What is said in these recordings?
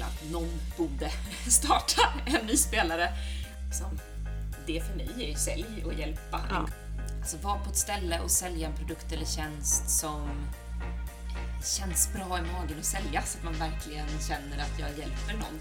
väl att någon borde starta en ny spelare. Som det för mig är ju sälj och hjälpa. Ja. Alltså vara på ett ställe och sälja en produkt eller tjänst som känns bra i magen att sälja så att man verkligen känner att jag hjälper någon.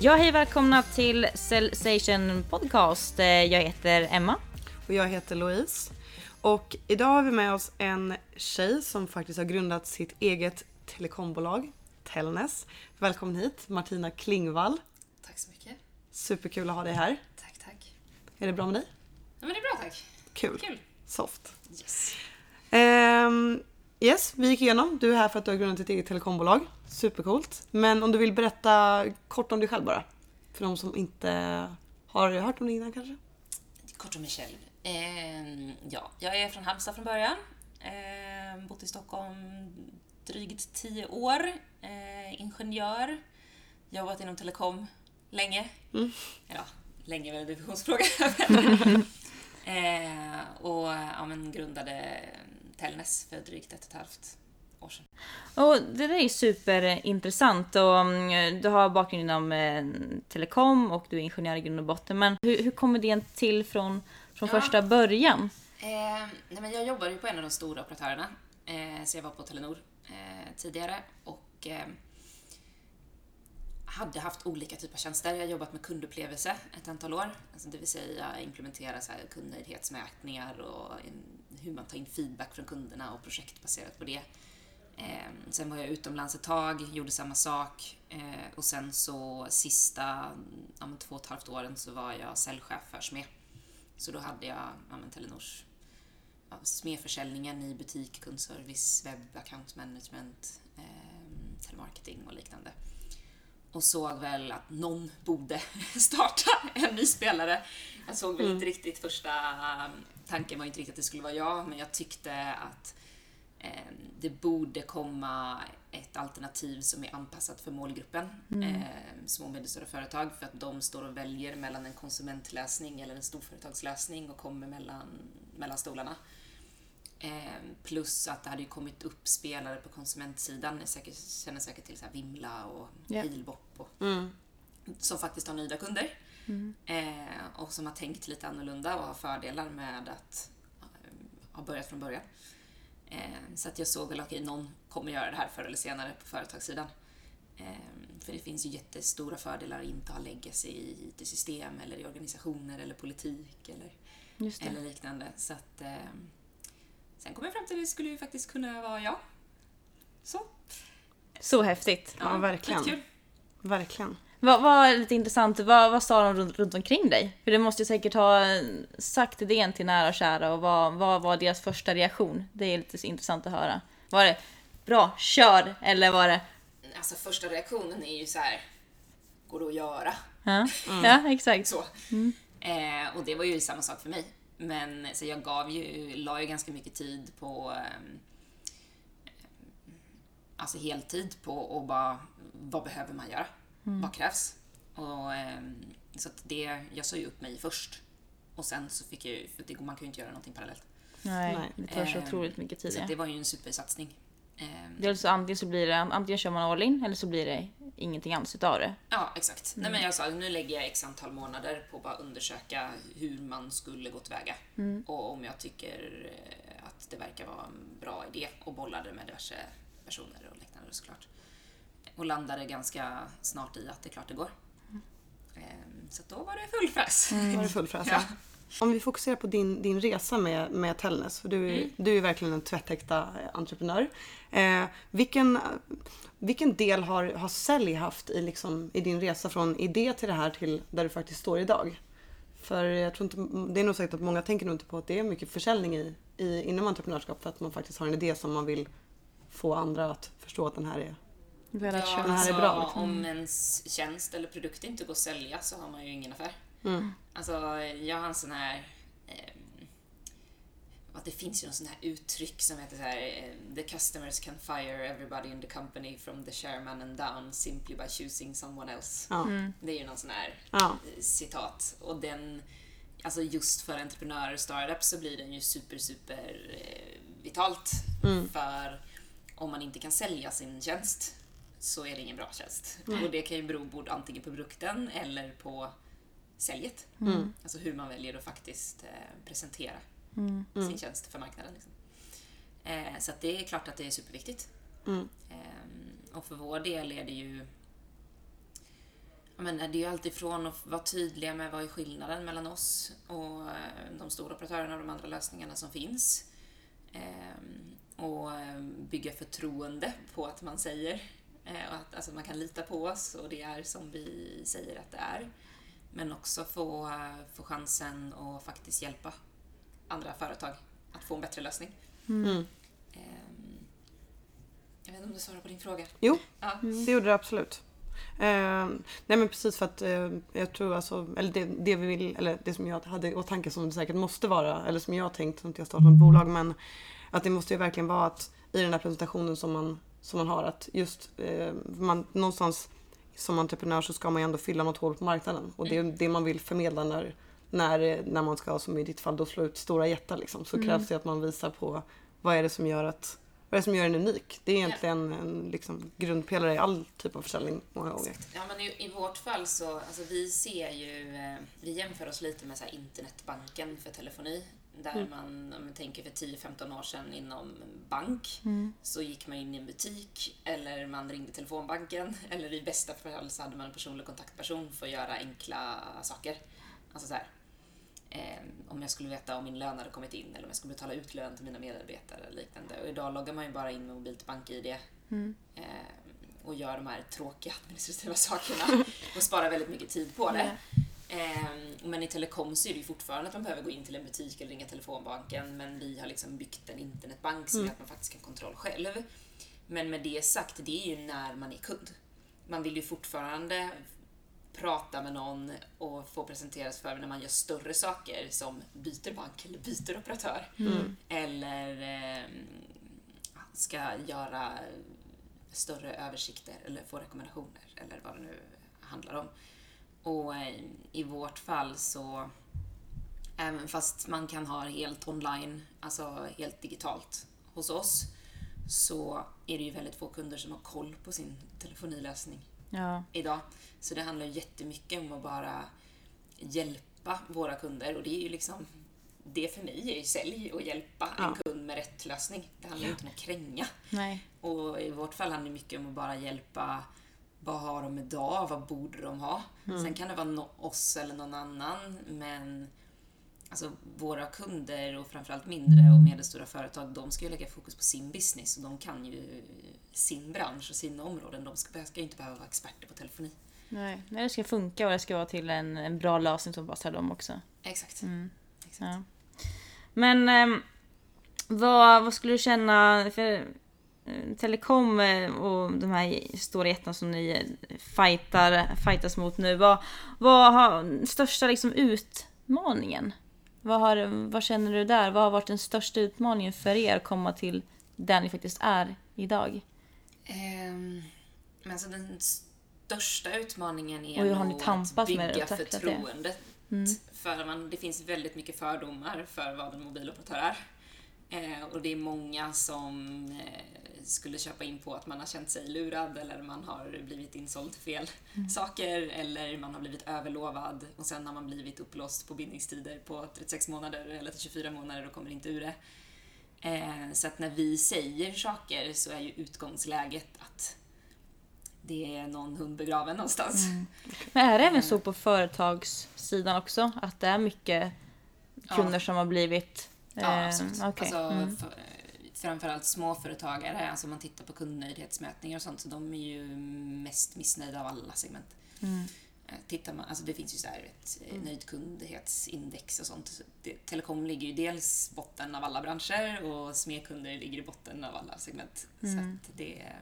Ja, hej välkomna till Cellsation Podcast. Eh, Jag heter Emma. Och jag heter Louise. Och idag har vi med oss en tjej som faktiskt har grundat sitt eget telekombolag, Telnes. Välkommen hit, Martina Klingvall. Tack så mycket. Superkul att ha dig här. Tack, tack. Är det bra med dig? Ja, men det är bra tack. Kul. Kul. Soft. Yes. Ehm, yes, vi gick igenom. Du är här för att du har grundat ditt eget telekombolag. Supercoolt. Men om du vill berätta kort om dig själv bara. För de som inte har hört om dig innan kanske? Kort om mig själv. Eh, ja, jag är från Halmstad från början. Eh, bott i Stockholm drygt tio år. Eh, ingenjör. Jobbat inom telekom länge. Ja, länge är väl en definitionsfråga. eh, och ja, men grundade Telnes för drygt ett och ett halvt år sedan. Och det där är superintressant och mm, du har bakgrund inom eh, telekom och du är ingenjör i grund och botten. Men hur, hur kommer det till från, från Ja. första början? Eh, nej men jag jobbade ju på en av de stora operatörerna. Eh, så jag var på Telenor eh, tidigare och eh, hade haft olika typer av tjänster. Jag har jobbat med kundupplevelse ett antal år. Alltså det vill säga implementera så kundnöjdhetsmätningar och hur man tar in feedback från kunderna och projekt baserat på det. Eh, sen var jag utomlands ett tag, gjorde samma sak eh, och sen så sista ja, två och ett halvt åren så var jag säljchef för SME. Så då hade jag ja, men Telenors ja, SME-försäljningen i butik, kundservice, webb, account management, eh, telemarketing och liknande. Och såg väl att någon borde starta en ny spelare. Jag såg väl inte riktigt första tanken var inte riktigt att det skulle vara jag, men jag tyckte att eh, det borde komma ett alternativ som är anpassat för målgruppen, eh, små och medelstora företag, för att de står och väljer mellan en konsumentlösning eller en storföretagslösning och kommer mellan, mellan stolarna. Eh, plus att det hade ju kommit upp spelare på konsumentsidan, ni säkert, känner säkert till så här Vimla och Ja. Halebop och som faktiskt har nöjda kunder. Eh, och som har tänkt lite annorlunda och har fördelar med att eh, ha börjat från början. Eh, så att jag såg väl, okej, någon kommer göra det här förr eller senare på företagssidan. Eh, för det finns ju jättestora fördelar att inte ha legacy i IT-system eller i organisationer eller politik eller, eller liknande. Så att, eh, sen kom jag fram till att det skulle ju faktiskt kunna vara jag. Så. Så häftigt. Ja, verkligen. skitkul. Verkligen. Vad var lite intressant, vad, vad sa de runt, runt omkring dig? För du måste ju säkert ha eh, sagt idén till nära och kära och vad, vad var deras första reaktion? Det är lite intressant att höra. Var det bra, kör? Eller var det Alltså första reaktionen är ju så här. går det att göra? ja, ja exakt. Så. Eh, och det var ju samma sak för mig. Men så jag gav ju, la ju ganska mycket tid på ehm, alltså heltid på att bara, vad behöver man göra? Vad krävs? Och, ehm, så att det, jag sa ju upp mig först. Och sen så fick jag ju, för det, man kan ju inte göra någonting parallellt. Nej, det tar så Ehm, otroligt mycket tid. Så det var ju en supersatsning. Ehm, Dels så antingen så blir det, antingen kör man all in eller så blir det ingenting alls utav det. Ja, exakt. Nej, men jag sa nu lägger jag x antal månader på att bara undersöka hur man skulle gå tillväga. Och om jag tycker eh, att det verkar vara en bra idé och bollade med diverse personer och liknande såklart. Och landade ganska snart i att det är klart det går. Ehm, Så då var det full fräs. Då var det full fräs. Ja. Om vi fokuserar på din, din resa med, med Tellnes, för du, är- du är verkligen en tvättäkta eh, entreprenör. Eh, vilken, vilken del har, har sälj haft i, liksom, i din resa från idé till det här till där du faktiskt står idag? För jag tror inte, det är nog säkert att många tänker nog inte på att det är mycket försäljning i, i, inom entreprenörskap för att man faktiskt har en idé som man vill få andra att förstå att den här är Ja, köra. Den här är alltså, bra, liksom. Om ens tjänst eller produkt inte går att sälja så har man ju ingen affär. Alltså, jag har en sån här... ehm, att det finns ju någon sån här uttryck som heter så här eh, The customers can fire everybody in the company from the chairman and down simply by choosing someone else. Ja. Det är ju någon sån här Ja. eh, citat. Och den, alltså just för entreprenörer och startups så blir den ju super, super eh, vitalt. För om man inte kan sälja sin tjänst så är det ingen bra tjänst. Och det kan ju bero både antingen på produkten eller på säljet. Alltså hur man väljer att faktiskt eh, presentera sin tjänst för marknaden. Liksom. Eh, så det är klart att det är superviktigt. Mm. Eh, och för vår del är det ju menar, det är ju alltid från att vara tydliga med vad är skillnaden mellan oss och eh, de stora operatörerna och de andra lösningarna som finns. Ehm, och bygga förtroende på att man säger och att alltså, man kan lita på oss och det är som vi säger att det är. Men också få, eh, få chansen att faktiskt hjälpa andra företag att få en bättre lösning. Mm. Ehm, jag vet inte om du svarar på din fråga? Jo, Ja. det gjorde det absolut. Eh, nej men precis för att eh, jag tror alltså, eller det, det vi vill, eller det som jag hade i åtanke som det säkert måste vara, eller som jag tänkt som jag startat något bolag, men att det måste ju verkligen vara att i den här presentationen som man, som man har, att just eh, man någonstans som entreprenör så ska man ju ändå fylla något hål på marknaden och det är det man vill förmedla när, när, när man ska, som i ditt fall, då slå ut stora jättar liksom, så krävs det att man visar på vad är det som gör att vad är det som gör den unik? Det är egentligen en liksom, grundpelare i all typ av försäljning många gånger. Ja, men i, i vårt fall så, alltså vi ser ju, eh, vi jämför oss lite med så internetbanken för telefoni. Där man, om man tänker för 10-15 år sedan inom bank, så gick man in i en butik eller man ringde telefonbanken eller i bästa fall så hade man en personlig kontaktperson för att göra enkla saker. Alltså så här, eh, om jag skulle veta om min lön hade kommit in eller om jag skulle betala ut lön till mina medarbetare eller liknande. Och idag loggar man ju bara in med mobilt bank-id eh, och gör de här tråkiga administrativa sakerna och sparar väldigt mycket tid på det. Eh, men i telekom så är det ju fortfarande att man behöver gå in till en butik eller ringa telefonbanken men vi har liksom byggt en internetbank som gör att man faktiskt kan kontroll själv. Men med det sagt, det är ju när man är kund. Man vill ju fortfarande prata med någon och få presenteras för när man gör större saker som byter bank eller byter operatör. Eller eh, ska göra större översikter eller få rekommendationer eller vad det nu handlar om. Och eh, i vårt fall så, även fast man kan ha helt online, alltså helt digitalt hos oss, så är det ju väldigt få kunder som har koll på sin telefonilösning Ja. idag. Så det handlar jättemycket om att bara hjälpa våra kunder och det är ju liksom det för mig är ju sälj och hjälpa en Ja. kund med rätt lösning. Det handlar ju inte om att kränga. Nej. Och i vårt fall handlar det mycket om att bara hjälpa vad har de idag? Vad borde de ha? Sen kan det vara no- oss eller någon annan, men alltså, våra kunder och framförallt mindre och medelstora företag, de ska ju lägga fokus på sin business och de kan ju sin bransch och sina områden. De ska, ska ju inte behöva vara experter på telefoni. Nej. Nej, det ska funka och det ska vara till en, en bra lösning som passar dem också. Exakt. Exakt. Ja. Men ehm, vad, vad skulle du känna för eh, Telekom eh, och de här stora jättarna som ni eh, fightar, fightas mot nu. Vad, vad har största liksom utmaningen? Vad, har, vad känner du där? Vad har varit den största utmaningen för er att komma till där ni faktiskt är idag? Men alltså den största utmaningen är Och nog att bygga förtroendet. För man, det finns väldigt mycket fördomar för vad en mobiloperatör är. Eh, och det är många som eh, skulle köpa in på att man har känt sig lurad eller man har blivit insåld till fel saker eller man har blivit överlovad och sen har man blivit upplåst på bindningstider på 36 månader eller till 24 månader och kommer inte ur det. Eh, så att när vi säger saker så är ju utgångsläget att det är någon hund begraven någonstans. Men är det även så på företagssidan också? Att det är mycket kunder Ja. som har blivit... Ja, eh, absolut. okej. Alltså, Mm. för, framförallt småföretagare, alltså om man tittar på kundnöjdhetsmätningar och sånt, så de är ju mest missnöjda av alla segment. Mm. Eh, Tittar man, alltså det finns ju så här ett eh, nöjdkundhetsindex och sånt. Det, telekom ligger ju dels botten av alla branscher och smedkunder ligger i botten av alla segment. Mm. Så att det är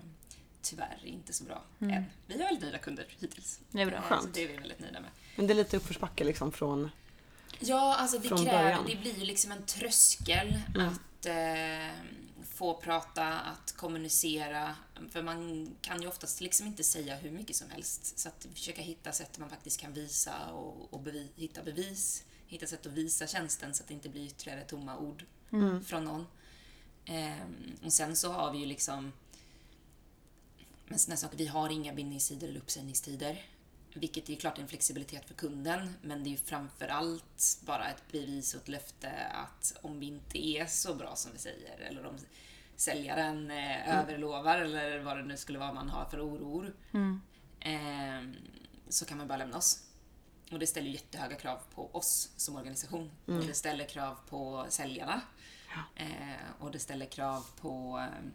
tyvärr inte så bra än. Vi har väldigt nöjda kunder hittills. Det är bra. Eh, Så det är vi väldigt nöjda med. Men det är lite uppförsbacke liksom från Ja, alltså det, Från kräver, början. det blir ju liksom en tröskel att eh, få prata, att kommunicera. För man kan ju oftast liksom inte säga hur mycket som helst. Så att försöka hitta sätt där man faktiskt kan visa och, och bevi, hitta bevis. Hitta sätt att visa tjänsten så att det inte blir ytterligare tomma ord från någon. Ehm, och sen så har vi ju liksom men sådana saker, vi har inga bindningstider eller uppsägningstider. Vilket är klart en flexibilitet för kunden, men det är ju framför allt bara ett bevis och ett löfte att om vi inte är så bra som vi säger, eller om säljaren eh, överlovar, eller vad det nu skulle vara man har för oroor, eh, så kan man bara lämna oss. Och det ställer jättehöga krav på oss som organisation. Och det ställer krav på säljarna. Eh, och det ställer krav på eh,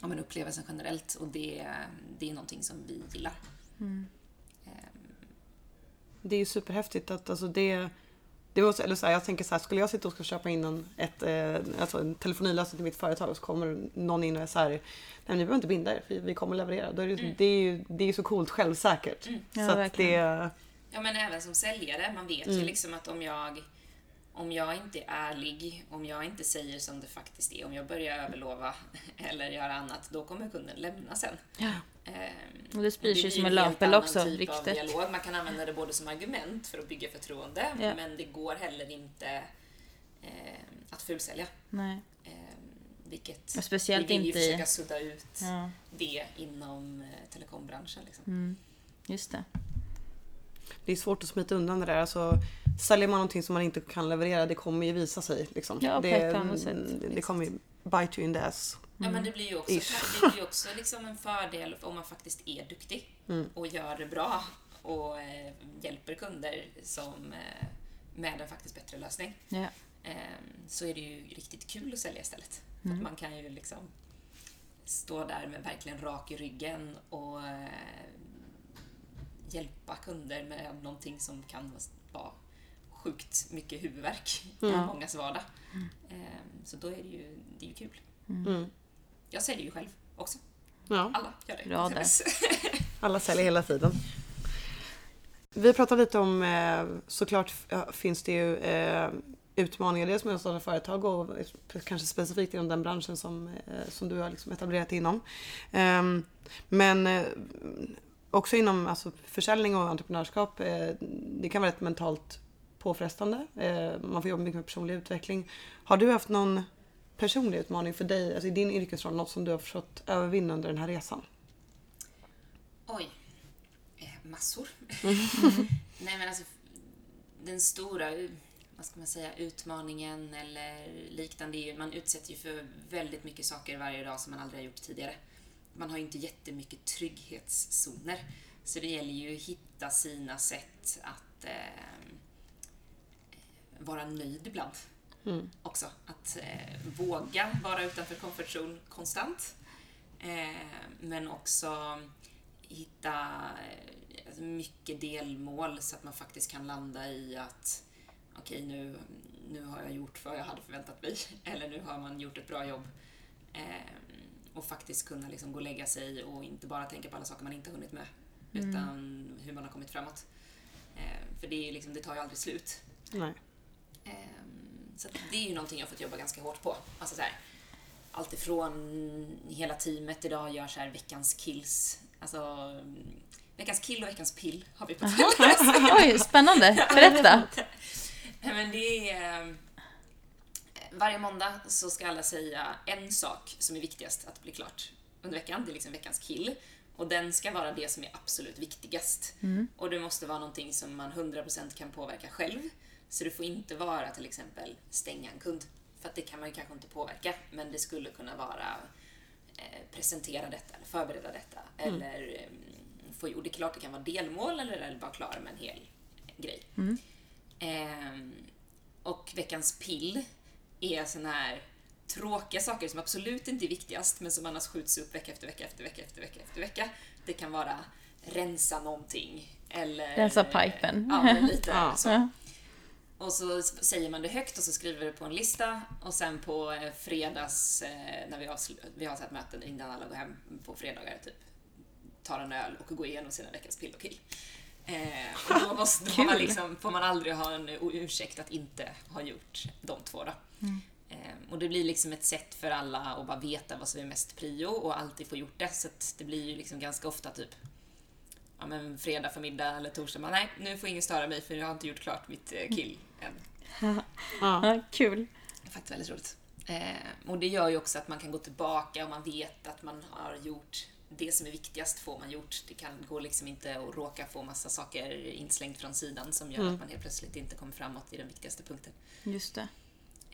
ja, men upplevelsen generellt. Och det, det är någonting som vi gillar. Det är ju superhäftigt att alltså det... det var, så- eller så här, jag tänker så här, skulle jag sitta och ska köpa in en, ett, eh, alltså en telefonilösning till mitt företag och så kommer någon in och är så här, nej men ni behöver inte binda er för vi kommer leverera. Då är det, det är ju det är så coolt självsäkert. Ja, så att det, Ja, men även som säljare, man vet ju liksom att om jag om jag inte är ärlig, om jag inte säger som det faktiskt är, om jag börjar överlova eller göra annat, då kommer kunden lämna sen. Ja. Ehm, Och det sprids blir ju som en löpeld också, typ ryktet. dialog. Man kan använda det både som argument för att bygga förtroende, Ja. men det går heller inte ehm, att fulsälja. Nej. Ehm, vilket Och speciellt vi vill ju inte försöka sudda ut Ja, det inom eh, telekombranschen. Liksom. Mm. just det. Det är svårt att smita undan det där. Alltså, säljer man någonting som man inte kan leverera, det kommer ju visa sig. Liksom. Ja, det, sätt, det kommer ju bite you in the ass. Ja, men det blir ju också, det blir ju också liksom en fördel om man faktiskt är duktig och gör det bra och eh, hjälper kunder som, eh, med en faktiskt bättre lösning. Ja. Eh, så är det ju riktigt kul att sälja istället. För Att man kan ju liksom stå där med verkligen rak i ryggen och eh, hjälpa kunder med någonting som kan vara sjukt mycket huvudvärk i mångas vardag. Eh, så då är det ju, det är ju kul. Mm. Jag säljer ju själv också. Ja. Alla gör det. Bra där. Alla säljer hela tiden. Vi pratar lite om, eh, såklart finns det ju eh, utmaningar dels med att starta företag och kanske specifikt inom den branschen som, eh, som du har liksom etablerat inom. Ehm, men också inom alltså, försäljning och entreprenörskap, eh, det kan vara rätt mentalt påfrestande. Eh, man får jobba mycket med personlig utveckling. Har du haft någon personlig utmaning för dig, alltså i din yrkesroll, något som du har försökt övervinna under den här resan? Oj. Eh, massor. Nej men alltså, den stora, vad ska man säga, utmaningen eller liknande man utsätts ju för väldigt mycket saker varje dag som man aldrig har gjort tidigare. Man har inte jättemycket trygghetszoner. Så det gäller ju att hitta sina sätt att eh, vara nöjd ibland. Också. Att eh, våga vara utanför comfort zone konstant. Eh, men också hitta eh, alltså mycket delmål så att man faktiskt kan landa i att okej, nu, nu har jag gjort vad jag hade förväntat mig. Eller nu har man gjort ett bra jobb. Eh, och faktiskt kunna liksom gå och lägga sig och inte bara tänka på alla saker man inte hunnit med. Utan hur man har kommit framåt. Eh, för det, är liksom, det tar ju aldrig slut. Nej. Ehm, Så det är ju någonting jag har fått jobba ganska hårt på. Alltså så här, allt ifrån hela teamet idag gör så här veckans kills. Alltså mm, veckans kill och veckans pill har vi på Oj, spännande. Berätta. Men det är... eh, Varje måndag så ska alla säga en sak som är viktigast att bli klart under veckan. Det är liksom veckans kill. Och den ska vara det som är absolut viktigast. Och det måste vara någonting som man 100% kan påverka själv. Så det får inte vara till exempel stänga en kund. För det kan man ju kanske inte påverka, men det skulle kunna vara eh, presentera detta eller förbereda detta. Eller eh, få, och det är klart det kan vara delmål eller, eller vara klar med en hel grej. Ehm, och veckans pill är såna här tråkiga saker som absolut inte är viktigast men som annars skjuts upp vecka efter vecka efter vecka efter vecka efter vecka. Det kan vara rensa någonting eller... Rensa pipen. Ja, lite Ja. så. Och så säger man det högt och så skriver det på en lista och sen på eh, fredags eh, när vi, vi har här möten innan alla går hem på fredagar typ tar en öl och går igenom sina veckans pill och kill. Eh, och då måste, man liksom, får man aldrig ha en ursäkt att inte ha gjort de två då. Mm. Eh, och det blir liksom ett sätt för alla att bara veta vad som är mest prio och alltid få gjort det. Så att det blir ju liksom ganska ofta typ ja, men fredag förmiddag eller torsdag. Man, Nej, nu får ingen störa mig för jag har inte gjort klart mitt eh, kill än. Ja, kul. Det är faktiskt väldigt roligt. Eh, och det gör ju också att man kan gå tillbaka och man vet att man har gjort det som är viktigast får man gjort. Det kan gå liksom inte att råka få massa saker inslängt från sidan som gör att man helt plötsligt inte kommer framåt i den viktigaste punkten. Just det.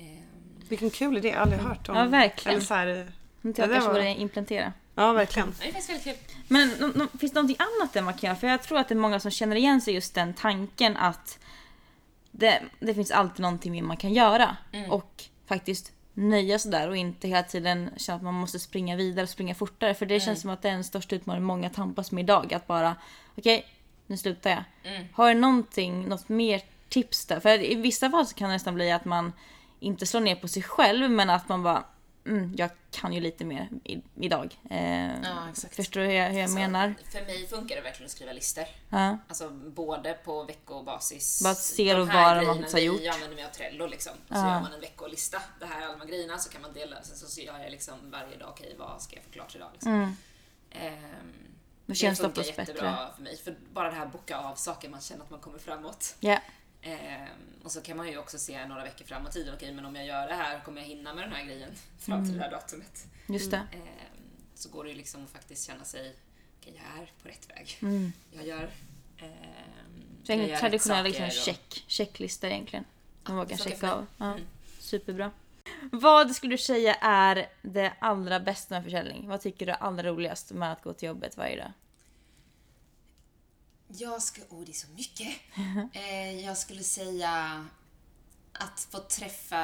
Eh, Vilken kul idé, jag har aldrig hört om. Ja, verkligen. Eller så här, Jag Ja, kanske det var- borde implementera. ja, verkligen. det är faktiskt väldigt kul. Men no, no, finns det någonting annat där man kan göra? För jag tror att det är många som känner igen sig just den tanken att det, det finns alltid någonting mer man kan göra. Och faktiskt nöja sig där och inte hela tiden känna att man måste springa vidare och springa fortare. För det känns som att det är den största utmaningen många tampas med idag. Att bara, okej, nu slutar jag. Har du någonting, något mer tips där? För i vissa fall så kan det nästan bli att man inte slår ner på sig själv men att man bara, mm, jag kan ju lite mer i, idag. Eh, Ja. Förstår du hur jag, hur jag Så menar? För mig funkar det verkligen att skriva listor. Ja. Alltså både på veckobasis. Bara ser och vad man har gjort. Vi använder mig av Trello liksom. Så Ja. gör man en veckolista. Det här är alla de här grejerna. Så kan man dela. Sen så gör jag liksom varje dag, okej vad ska jag få klart idag liksom. Mm. Ehm, Då känns det funkar jättebra bättre. för mig. För bara det här boka av saker man känner att man kommer framåt. Ja. Ehm, och så kan man ju också se några veckor framåt i tiden. Okej, men om jag gör det här, kommer jag hinna med den här grejen fram till det här datumet? Just det. Ehm, så går det ju liksom att faktiskt känna sig, okej, jag är på rätt väg. Mm. Jag gör... ehm, Så jag gör traditionell liksom, och- check, checklista egentligen. Man Ja, vågar funkar checka av. Ja. Mm. Superbra. Vad skulle du säga är det allra bästa med försäljning? Vad tycker du är allra roligast med att gå till jobbet varje dag? Jag ska... Åh, det är så mycket. Eh, jag skulle säga att få träffa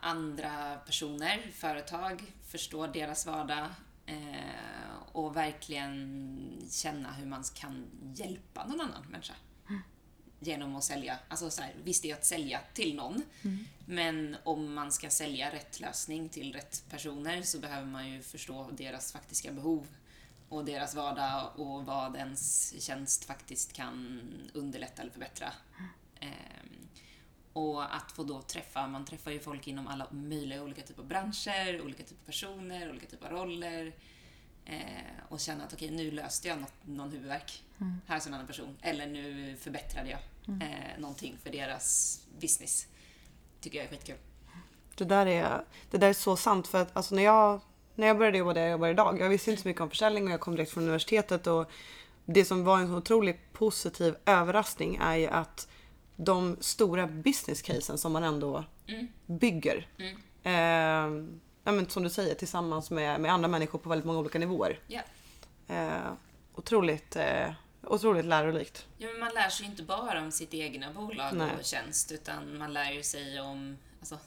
andra personer, företag, förstå deras vardag eh, och verkligen känna hur man kan hjälpa någon annan människa. Genom att sälja. Alltså så här, visst det är att sälja till någon, men om man ska sälja rätt lösning till rätt personer så behöver man ju förstå deras faktiska behov och deras vardag och vad ens tjänst faktiskt kan underlätta eller förbättra. Ehm, och att få då träffa, man träffar ju folk inom alla möjliga olika typer av branscher, olika typer av personer, olika typer av roller. Eh, och känna att okej, nu löste jag något, någon huvudvärk. Här är en annan person. Eller nu förbättrade jag eh, någonting för deras business. Tycker jag är skitkul. Det där är, det där är så sant för att alltså, när, jag, när jag började jobba där jag jobbar idag. Jag visste inte så mycket om försäljning och jag kom direkt från universitetet och det som var en så otroligt positiv överraskning är ju att de stora business casen som man ändå bygger. Eh, ja, men som du säger tillsammans med, med andra människor på väldigt många olika nivåer. Ja. Eh, otroligt, eh, otroligt lärorikt. Ja, men man lär sig inte bara om sitt egna bolag Nej. och tjänst, utan man lär sig om alltså,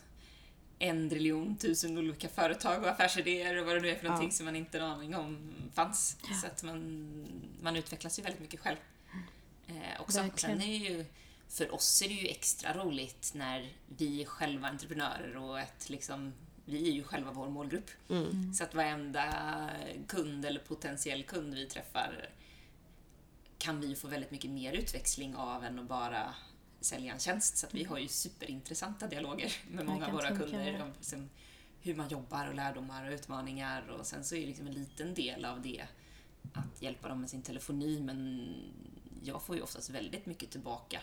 en triljon tusen olika företag och affärsidéer och vad det nu är för någonting som man inte har aning om fanns. Så att man, man utvecklas ju väldigt mycket själv. Eh, också. Och sen är ju, för oss är det ju extra roligt när vi är själva entreprenörer och ett liksom vi är ju själva vår målgrupp. Så att varenda kund eller potentiell kund vi träffar kan vi få väldigt mycket mer utväxling av än att bara sälja en tjänst. Så att vi har ju superintressanta dialoger med många av våra tänka kunder det. om liksom hur man jobbar och lärdomar och utmaningar. Och sen så är liksom en liten del av det att hjälpa dem med sin telefoni men jag får ju oftast väldigt mycket tillbaka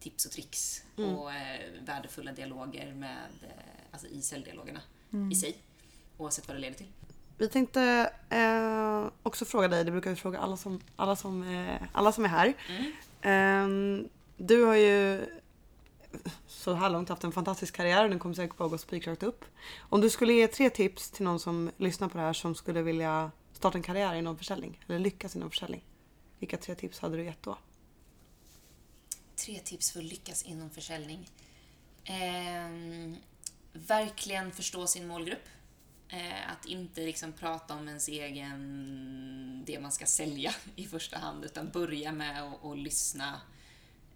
tips och tricks och eh, värdefulla dialoger med, eh, alltså i säljdialogerna i sig. Oavsett vad det leder till. Vi tänkte eh, också fråga dig, det brukar vi fråga alla som, alla som, eh, alla som är här. Eh, du har ju så här långt haft en fantastisk karriär och den kommer säkert bara gå spikrakt upp. Om du skulle ge tre tips till någon som lyssnar på det här som skulle vilja starta en karriär inom försäljning eller lyckas inom försäljning. Vilka tre tips hade du gett då? Tre tips för att lyckas inom försäljning. Eh, verkligen förstå sin målgrupp. Eh, att inte liksom prata om ens egen, det man ska sälja i första hand, utan börja med att att lyssna.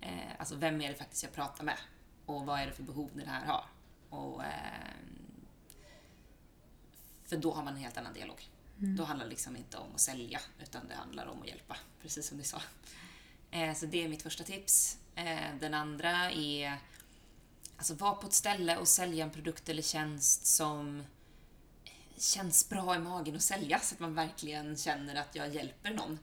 Eh, alltså, vem är det faktiskt jag pratar med? Och vad är det för behov det här har? Och, ehm, för då har man en helt annan dialog. Då handlar det liksom inte om att sälja, utan det handlar om att hjälpa, precis som ni sa. Eh, så det är mitt första tips. Eh, den andra är alltså vara på ett ställe och sälja en produkt eller tjänst som känns bra i magen att sälja så att man verkligen känner att jag hjälper någon.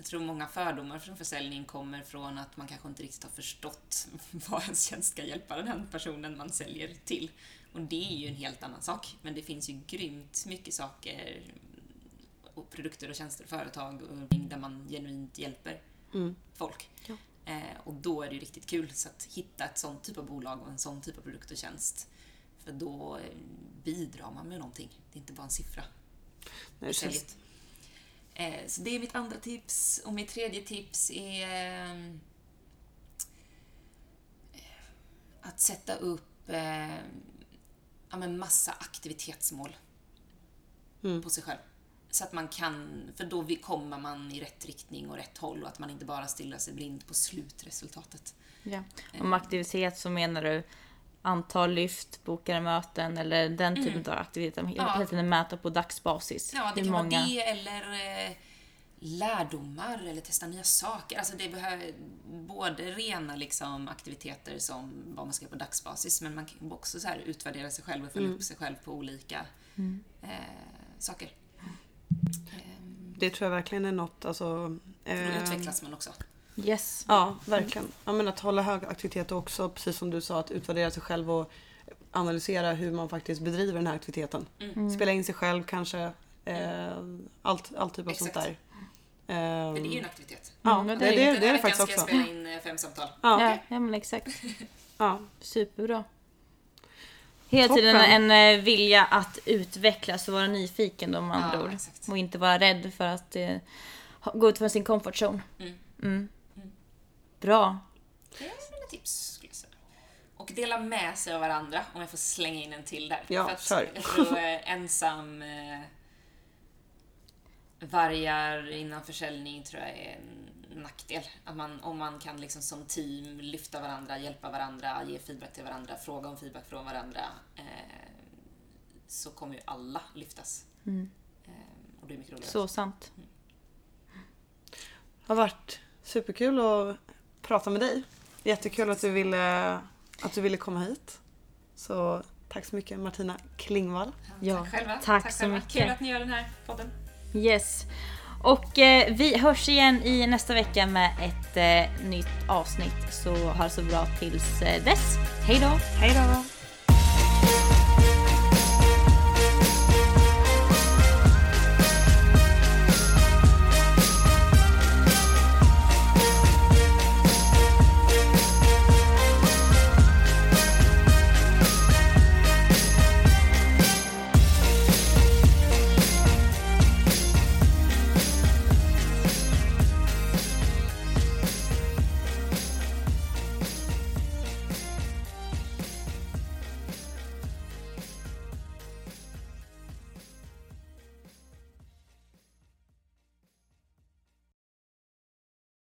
Jag tror många fördomar från försäljning kommer från att man kanske inte riktigt har förstått vad ens tjänst ska hjälpa den personen man säljer till. Och det är ju en helt annan sak. Men det finns ju grymt mycket saker, och produkter och tjänster och företag och där man genuint hjälper folk. Ja. Eh, och då är det ju riktigt kul så att hitta ett sånt typ av bolag och en sån typ av produkt och tjänst. För då eh, bidrar man med någonting. Det är inte bara en siffra. Nej, det känns. Eh, så det är mitt andra tips. Och mitt tredje tips är eh, att sätta upp eh, ja, men massa aktivitetsmål Mm. på sig själv. Så att man kan, för då kommer man i rätt riktning och rätt håll och att man inte bara stillar sig blind på slutresultatet. Ja. Om aktivitet så menar du antal lyft, bokade möten eller den typen av aktiviteter. Mm. Ja. tiden mäta på dagsbasis. Ja, det Hur kan många- vara det eller eh, lärdomar eller testa nya saker. Alltså det behöver både rena liksom, aktiviteter som vad man ska göra på dagsbasis men man kan också så här utvärdera sig själv och följa upp sig själv på olika eh, saker. Det tror jag verkligen är något, alltså... för då eh, utvecklas man också. Yes. Ja, verkligen. Ja, men att hålla hög aktivitet och också, precis som du sa, att utvärdera sig själv och analysera hur man faktiskt bedriver den här aktiviteten. Mm. Spela in sig själv kanske. Eh, allt, allt typ av sånt Exakt. där. Eh, För det är ju en aktivitet. ja, Mm, det, det är det, ju- det, är det Den här faktiskt veckan också. ska jag spela in eh, fem samtal. Ja, Ja, ja men exakt. ja. Superbra. Hela Toppen. tiden en eh, vilja att utvecklas och vara nyfiken med andra Ja, ord. exakt. Och inte vara rädd för att eh, gå ut från sin comfort zone. Mm. Mm. Bra. Det är mina tips skulle jag säga. Och dela med sig av varandra, om jag får slänga in en till där. Ja, För att kör. jag tror eh, ensam eh, vargar innan försäljning tror jag är en nackdel. Att man, om man kan liksom som team lyfta varandra, hjälpa varandra, ge feedback till varandra, fråga om feedback från varandra eh, så kommer ju alla lyftas. Eh, och det är mycket roligare. Så sant. har varit superkul att prata med dig. Jättekul att du ville, att du ville komma hit. Så tack så mycket Martina Klingvall. Ja, tack själva. tack så själva. mycket. Kul att ni gör den här podden. Yes. Och eh, vi hörs igen i nästa vecka med ett eh, nytt avsnitt. Så ha det så bra tills eh, dess. Hej då! Hej då!